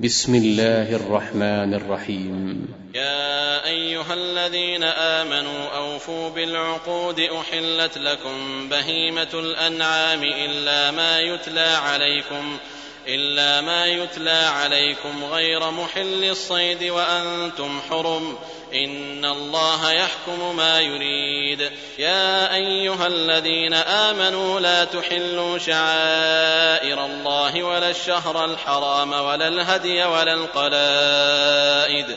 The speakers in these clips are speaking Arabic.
بسم الله الرحمن الرحيم. يا أيها الذين آمنوا أوفوا بالعقود أحلت لكم بهيمة الأنعام إلا ما يتلى عليكم. إلا ما يتلى عليكم غير محل الصيد وأنتم حرم. إن الله يحكم ما يريد. يا أيها الذين آمنوا لا تحلوا شعائر الله ولا الشهر الحرام ولا الهدي ولا القلائد.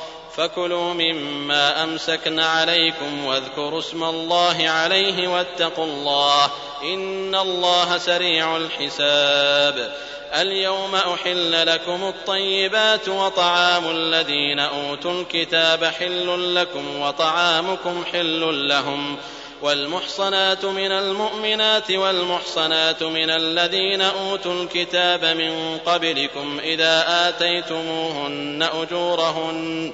فكلوا مما أمسكن عليكم واذكروا اسم الله عليه واتقوا الله إن الله سريع الحساب. اليوم أحل لكم الطيبات وطعام الذين أوتوا الكتاب حل لكم وطعامكم حل لهم. والمحصنات من المؤمنات والمحصنات من الذين أوتوا الكتاب من قبلكم إذا آتيتموهن أجورهن.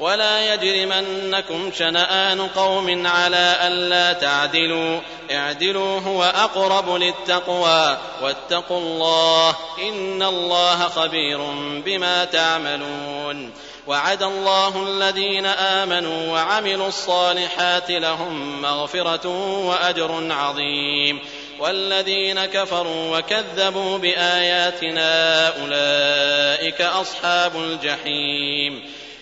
ولا يجرمنكم شنآن قوم على ألا تعدلوا. اعدلوا هو أقرب للتقوى. واتقوا الله إن الله خبير بما تعملون. وعد الله الذين آمنوا وعملوا الصالحات لهم مغفرة وأجر عظيم. والذين كفروا وكذبوا بآياتنا أولئك أصحاب الجحيم.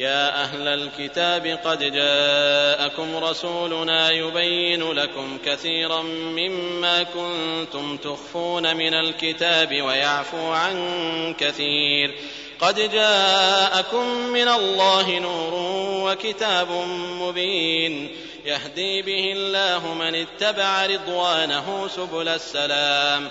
يا أهل الكتاب قد جاءكم رسولنا يبين لكم كثيرا مما كنتم تخفون من الكتاب ويعفو عن كثير. قد جاءكم من الله نور وكتاب مبين. يهدي به الله من اتبع رضوانه سبل السلام.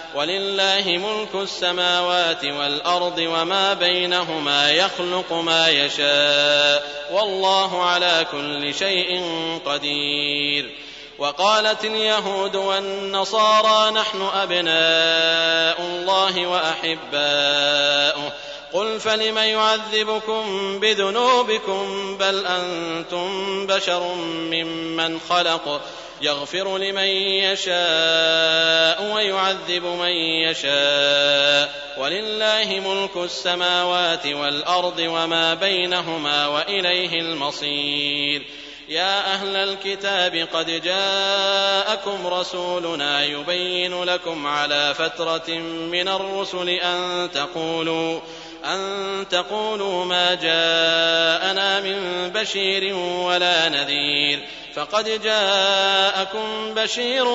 ولله ملك السماوات والأرض وما بينهما يخلق ما يشاء والله على كل شيء قدير وقالت اليهود والنصارى نحن أبناء الله وأحباؤه قل فلم يعذبكم بذنوبكم بل أنتم بشر ممن خلق يغفر لمن يشاء ويعذب من يشاء. ولله ملك السماوات والأرض وما بينهما وإليه المصير. يا أهل الكتاب قد جاءكم رسولنا يبين لكم على فترة من الرسل أن تقولوا أن تقولوا ما جاءنا من بشير ولا نذير. فقد جاءكم بشير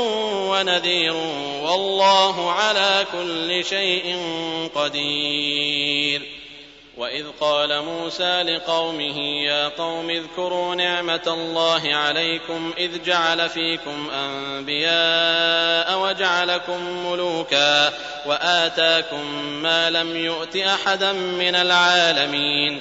ونذير والله على كل شيء قدير. وإذ قال موسى لقومه يا قوم اذكروا نعمة الله عليكم إذ جعل فيكم أنبياء وجعلكم ملوكا وآتاكم ما لم يؤت أحدا من العالمين.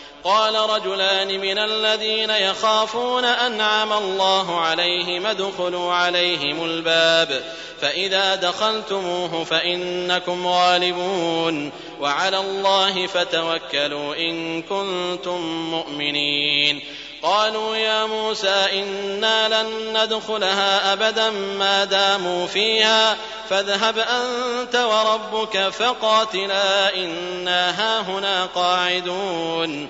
قال رجلان من الذين يخافون أنعم الله عليهم ادخلوا عليهم الباب فإذا دخلتموه فإنكم غالبون وعلى الله فتوكلوا إن كنتم مؤمنين. قالوا يا موسى إنا لن ندخلها أبدا ما داموا فيها فاذهب أنت وربك فقاتلا إنا هاهنا قاعدون.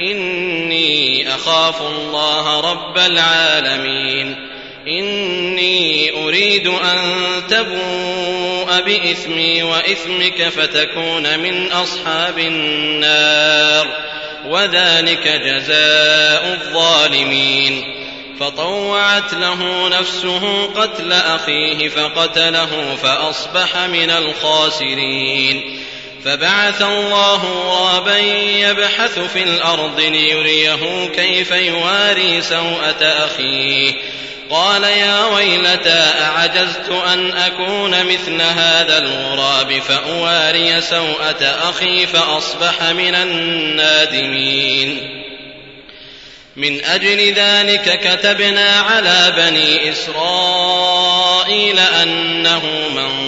إني أخاف الله رب العالمين. إني أريد أن تبوء بإثمي وإثمك فتكون من أصحاب النار. وذلك جزاء الظالمين. فطوعت له نفسه قتل أخيه فقتله فأصبح من الخاسرين. فبعث الله غرابا يبحث في الأرض ليريه كيف يواري سوءة أخيه. قال يا ويلتى أعجزت أن أكون مثل هذا الغراب فأواري سوءة أخي فأصبح من النادمين. من أجل ذلك كتبنا على بني إسرائيل أنه من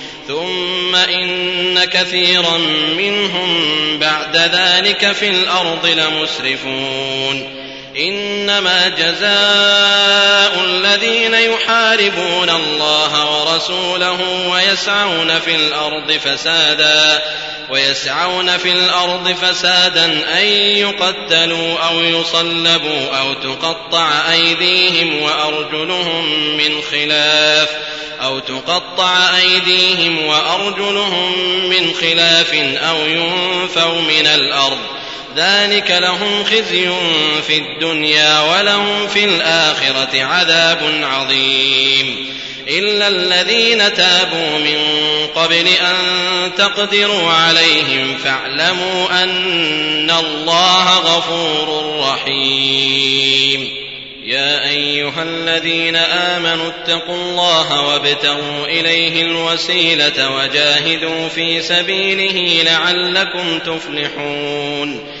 ثم إن كثيرا منهم بعد ذلك في الأرض لمسرفون. إنما جزاء الذين يحاربون الله ورسوله ويسعون في الأرض فسادا ويسعون في الأرض فسادا أن يقتلوا أو يصلبوا أو تقطع أيديهم وأرجلهم من خلاف أو تقطع أيديهم وأرجلهم من خلاف أو ينفوا من الأرض. ذلك لهم خزي في الدنيا ولهم في الآخرة عذاب عظيم. إلا الذين تابوا من قبل أن تقدروا عليهم فاعلموا أن الله غفور رحيم. يا أيها الذين آمنوا اتقوا الله وابتغوا إليه الوسيلة وجاهدوا في سبيله لعلكم تفلحون.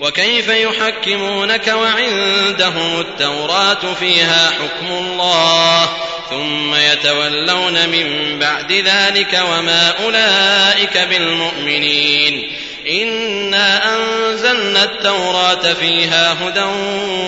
وكيف يحكمونك وعندهم التوراة فيها حكم الله ثم يتولون من بعد ذلك وما أولئك بالمؤمنين إنا أنزلنا التوراة فيها هدى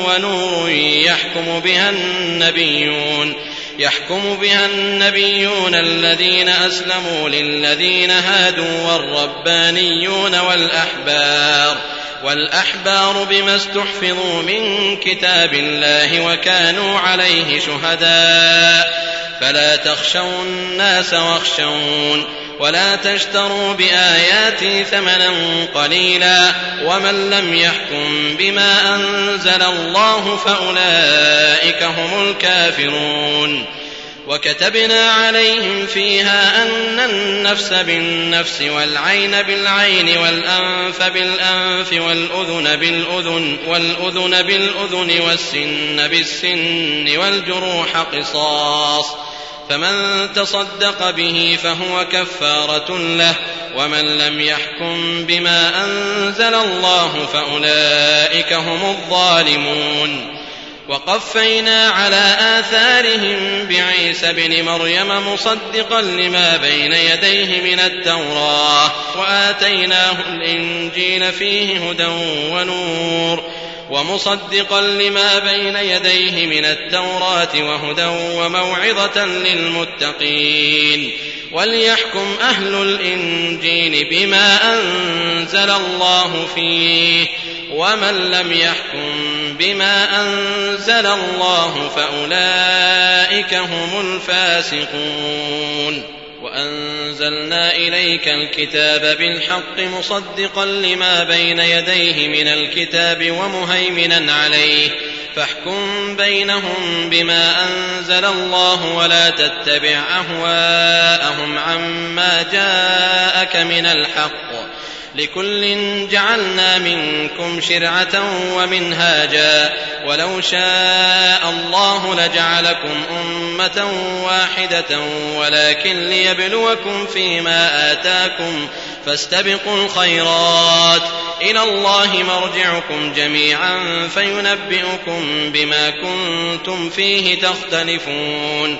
ونور يحكم بها النبيون يحكم بها النبيون الذين أسلموا للذين هادوا والربانيون والأحبار والأحبار بما استحفظوا من كتاب الله وكانوا عليه شهداء. فلا تخشوا الناس واخشون. ولا تشتروا بآياتي ثمنا قليلا. ومن لم يحكم بما أنزل الله فأولئك هم الكافرون. وكتبنا عليهم فيها أن النفس بالنفس والعين بالعين والأنف بالأنف والأذن بالأذن والأذن بالأذن والسن بالسن والجروح قصاص فمن تصدق به فهو كفارة له ومن لم يحكم بما أنزل الله فأولئك هم الظالمون وقفينا على آثارهم بعيسى بن مريم مصدقا لما بين يديه من التوراة وآتيناه الإنجيل فيه هدى ونور ومصدقا لما بين يديه من التوراة وهدى وموعظة للمتقين. وليحكم أهل الإنجيل بما أنزل الله فيه. ومن لم يحكم بما أنزل الله فأولئك هم الفاسقون. وأنزلنا إليك الكتاب بالحق مصدقا لما بين يديه من الكتاب ومهيمنا عليه. فاحكم بينهم بما أنزل الله ولا تتبع أهواءهم عما جاءك من الحق. لكل جعلنا منكم شرعة ومنهاجا ولو شاء الله لجعلكم أمة واحدة ولكن ليبلوكم فيما آتاكم فاستبقوا الخيرات. إلى الله مرجعكم جميعا فينبئكم بما كنتم فيه تختلفون.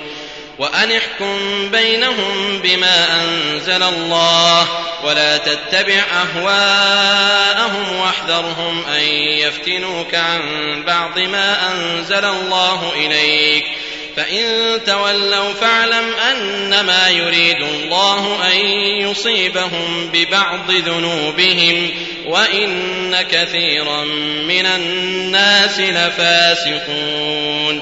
وأن احكم بينهم بما أنزل الله ولا تتبع أهواءهم واحذرهم أن يفتنوك عن بعض ما أنزل الله إليك فإن تولوا فاعلم أنما يريد الله أن يصيبهم ببعض ذنوبهم وإن كثيرا من الناس لفاسقون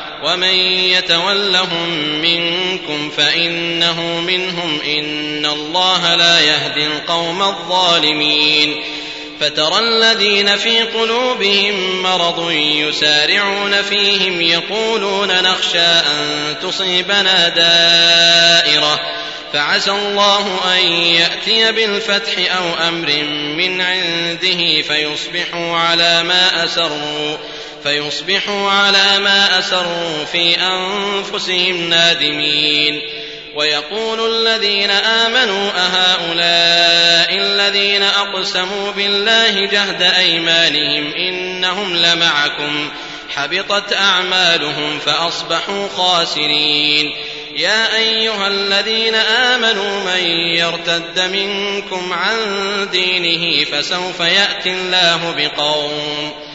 ومن يتولهم منكم فإنه منهم إن الله لا يهدي القوم الظالمين فترى الذين في قلوبهم مرض يسارعون فيهم يقولون نخشى أن تصيبنا دائرة فعسى الله أن يأتي بالفتح أو أمر من عنده فيصبحوا على ما أسروا فيصبحوا على ما أسروا في أنفسهم نادمين. ويقول الذين آمنوا أهؤلاء الذين أقسموا بالله جهد أيمانهم إنهم لمعكم. حبطت أعمالهم فأصبحوا خاسرين. يا أيها الذين آمنوا من يرتد منكم عن دينه فسوف يأتي الله بقوم.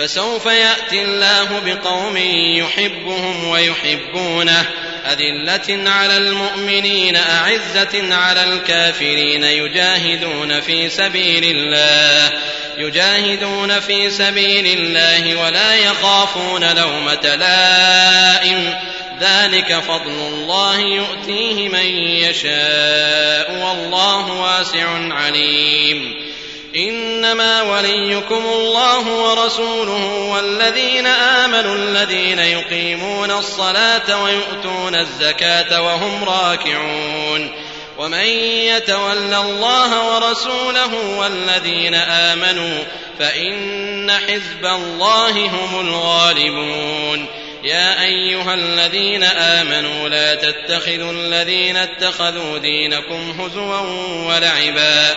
فسوف يأتي الله بقوم يحبهم ويحبونه. أذلة على المؤمنين أعزة على الكافرين. يجاهدون في سبيل الله يجاهدون في سبيل الله ولا يخافون لومة لائم. ذلك فضل الله يؤتيه من يشاء والله واسع عليم. إنما وليكم الله ورسوله والذين آمنوا الذين يقيمون الصلاة ويؤتون الزكاة وهم راكعون. ومن يتول الله ورسوله والذين آمنوا فإن حزب الله هم الغالبون. يا أيها الذين آمنوا لا تتخذوا الذين اتخذوا دينكم هزوا ولعبا.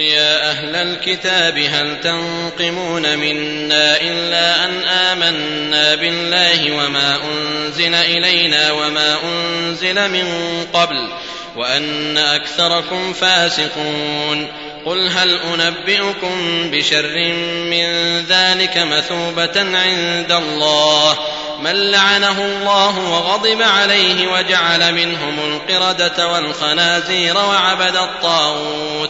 يا أهل الكتاب هل تنقمون منا إلا أن آمنا بالله وما أنزل إلينا وما أنزل من قبل وأن أكثركم فاسقون. قل هل أنبئكم بشر من ذلك مثوبة عند الله؟ من لعنه الله وغضب عليه وجعل منهم القردة والخنازير وعبد الطاغوت.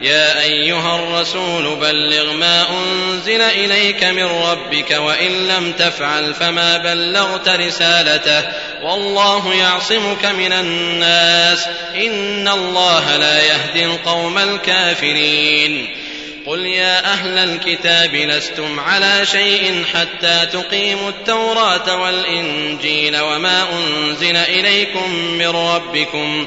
يا أيها الرسول بلغ ما أنزل إليك من ربك وإن لم تفعل فما بلغت رسالته والله يعصمك من الناس إن الله لا يهدي القوم الكافرين. قل يا أهل الكتاب لستم على شيء حتى تقيموا التوراة والإنجيل وما أنزل إليكم من ربكم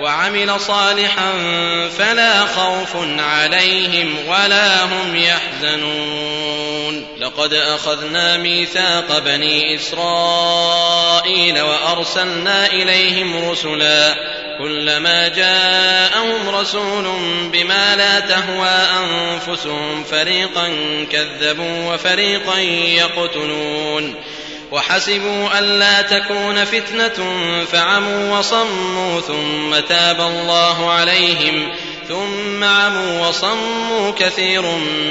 وعمل صالحا فلا خوف عليهم ولا هم يحزنون. لقد أخذنا ميثاق بني إسرائيل وأرسلنا إليهم رسلا. كلما جاءهم رسول بما لا تهوى أنفسهم فريقا كذبوا وفريقا يقتلون. وحسبوا ألا تكون فتنة فعموا وصموا ثم تاب الله عليهم ثم عموا وصموا كثير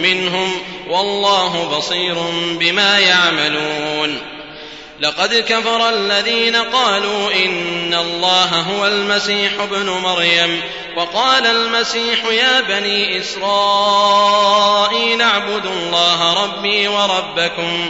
منهم والله بصير بما يعملون لقد كفر الذين قالوا إن الله هو المسيح ابن مريم وقال المسيح يا بني إسرائيل اعبدوا الله ربي وربكم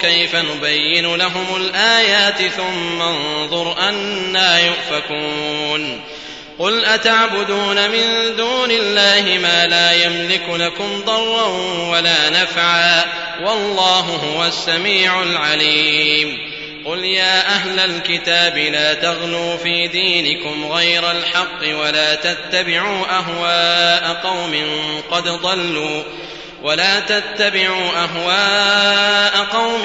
كيف نبين لهم الآيات ثم انظر أنا يؤفكون قل أتعبدون من دون الله ما لا يملك لكم ضرا ولا نفعا والله هو السميع العليم قل يا أهل الكتاب لا تغلوا في دينكم غير الحق ولا تتبعوا أهواء قوم قد ضلوا ولا تتبعوا أهواء قوم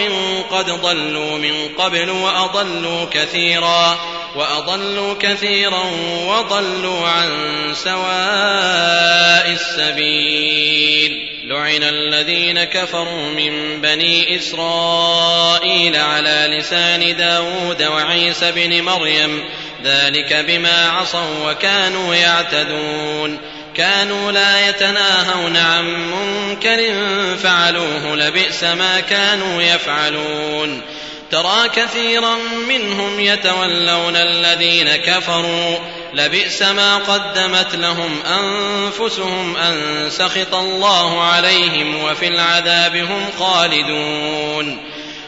قد ضلوا من قبل وأضلوا كثيرا وأضلوا كثيرا وضلوا عن سواء السبيل لعن الذين كفروا من بني إسرائيل على لسان داود وعيسى بن مريم ذلك بما عصوا وكانوا يعتدون كانوا لا يتناهون عن منكر فعلوه لبئس ما كانوا يفعلون. ترى كثيرا منهم يتولون الذين كفروا لبئس ما قدمت لهم أنفسهم أن سخط الله عليهم وفي العذاب هم خالدون.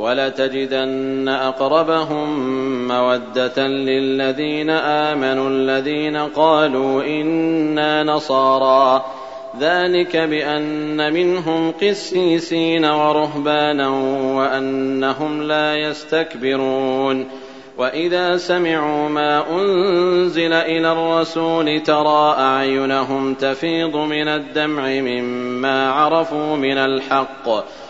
ولتجدن أقربهم مودة للذين آمنوا الذين قالوا إنا نصارى. ذلك بأن منهم قسيسين ورهبانا وأنهم لا يستكبرون. وإذا سمعوا ما أنزل إلى الرسول ترى أعينهم تفيض من الدمع مما عرفوا من الحق.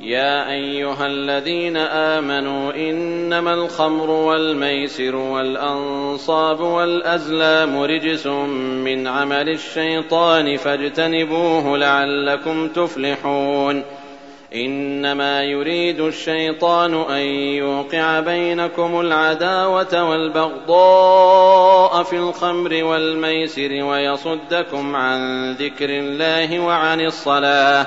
يا أيها الذين آمنوا إنما الخمر والميسر والأنصاب والأزلام رجس من عمل الشيطان فاجتنبوه لعلكم تفلحون إنما يريد الشيطان أن يوقع بينكم العداوة والبغضاء في الخمر والميسر ويصدكم عن ذكر الله وعن الصلاة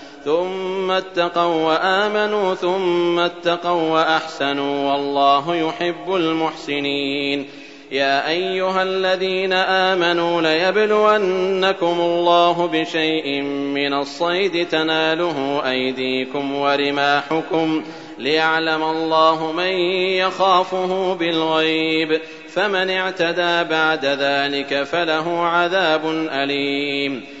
ثم اتقوا وآمنوا ثم اتقوا وأحسنوا والله يحب المحسنين. يا أيها الذين آمنوا ليبلونكم الله بشيء من الصيد تناله أيديكم ورماحكم ليعلم الله من يخافه بالغيب. فمن اعتدى بعد ذلك فله عذاب أليم.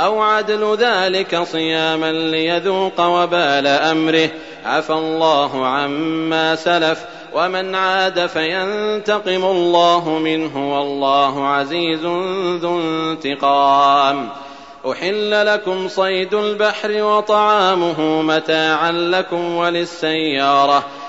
أو عدل ذلك صياما ليذوق وبال أمره. عفى الله عما سلف ومن عاد فينتقم الله منه والله عزيز ذو انتقام. أحل لكم صيد البحر وطعامه متاعا لكم وللسيارة.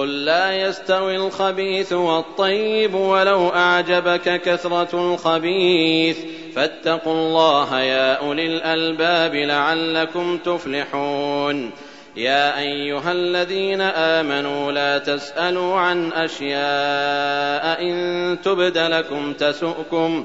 قل لا يستوي الخبيث والطيب ولو أعجبك كثرة الخبيث. فاتقوا الله يا أولي الألباب لعلكم تفلحون. يا أيها الذين آمنوا لا تسألوا عن أشياء إن تبد لكم تسؤكم.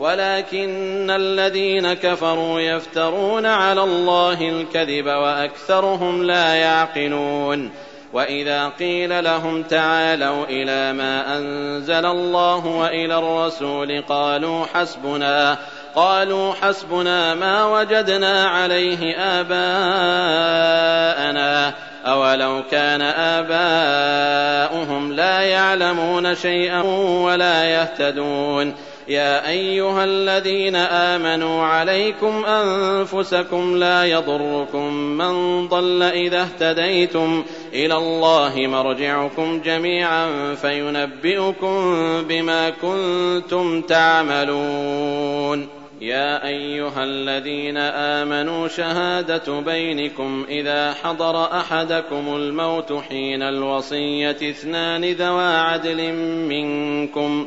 ولكن الذين كفروا يفترون على الله الكذب وأكثرهم لا يعقلون. وإذا قيل لهم تعالوا إلى ما أنزل الله وإلى الرسول قالوا حسبنا قالوا حسبنا ما وجدنا عليه آباءنا. أولو كان آباؤهم لا يعلمون شيئا ولا يهتدون. يا أيها الذين آمنوا عليكم أنفسكم لا يضركم من ضل إذا اهتديتم إلى الله مرجعكم جميعا فينبئكم بما كنتم تعملون. يا أيها الذين آمنوا شهادة بينكم إذا حضر أحدكم الموت حين الوصية اثنان ذوا عدل منكم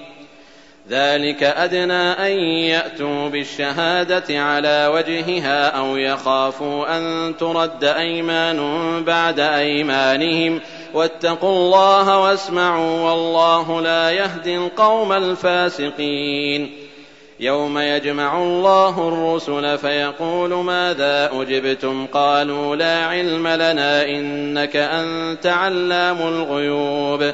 ذلك أدنى أن يأتوا بالشهادة على وجهها أو يخافوا أن ترد أيمان بعد أيمانهم. واتقوا الله واسمعوا والله لا يهدي القوم الفاسقين. يوم يجمع الله الرسل فيقول ماذا أجبتم؟ قالوا لا علم لنا إنك أنت علام الغيوب.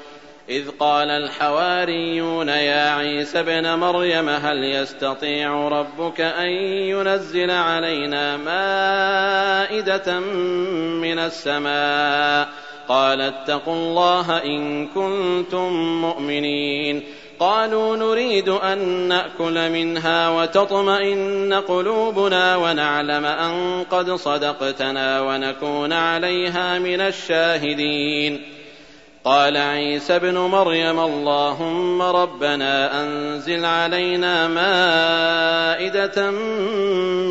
إذ قال الحواريون يا عيسى ابن مريم هل يستطيع ربك أن ينزل علينا مائدة من السماء؟ قال اتقوا الله إن كنتم مؤمنين. قالوا نريد أن نأكل منها وتطمئن قلوبنا ونعلم أن قد صدقتنا ونكون عليها من الشاهدين. قال عيسى ابن مريم اللهم ربنا أنزل علينا مائدة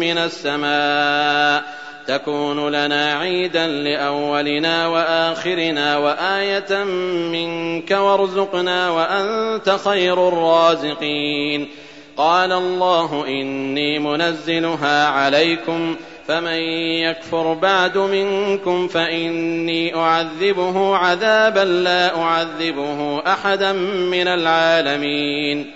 من السماء تكون لنا عيدا لأولنا وآخرنا وآية منك وارزقنا وأنت خير الرازقين قال الله إني منزلها عليكم فمن يكفر بعد منكم فإني أعذبه عذابا لا أعذبه أحدا من العالمين.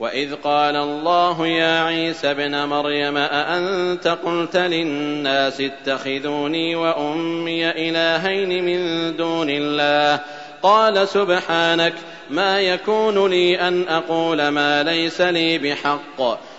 وإذ قال الله يا عيسى ابن مريم أأنت قلت للناس اتخذوني وأمي إلهين من دون الله؟ قال سبحانك ما يكون لي أن أقول ما ليس لي بحق.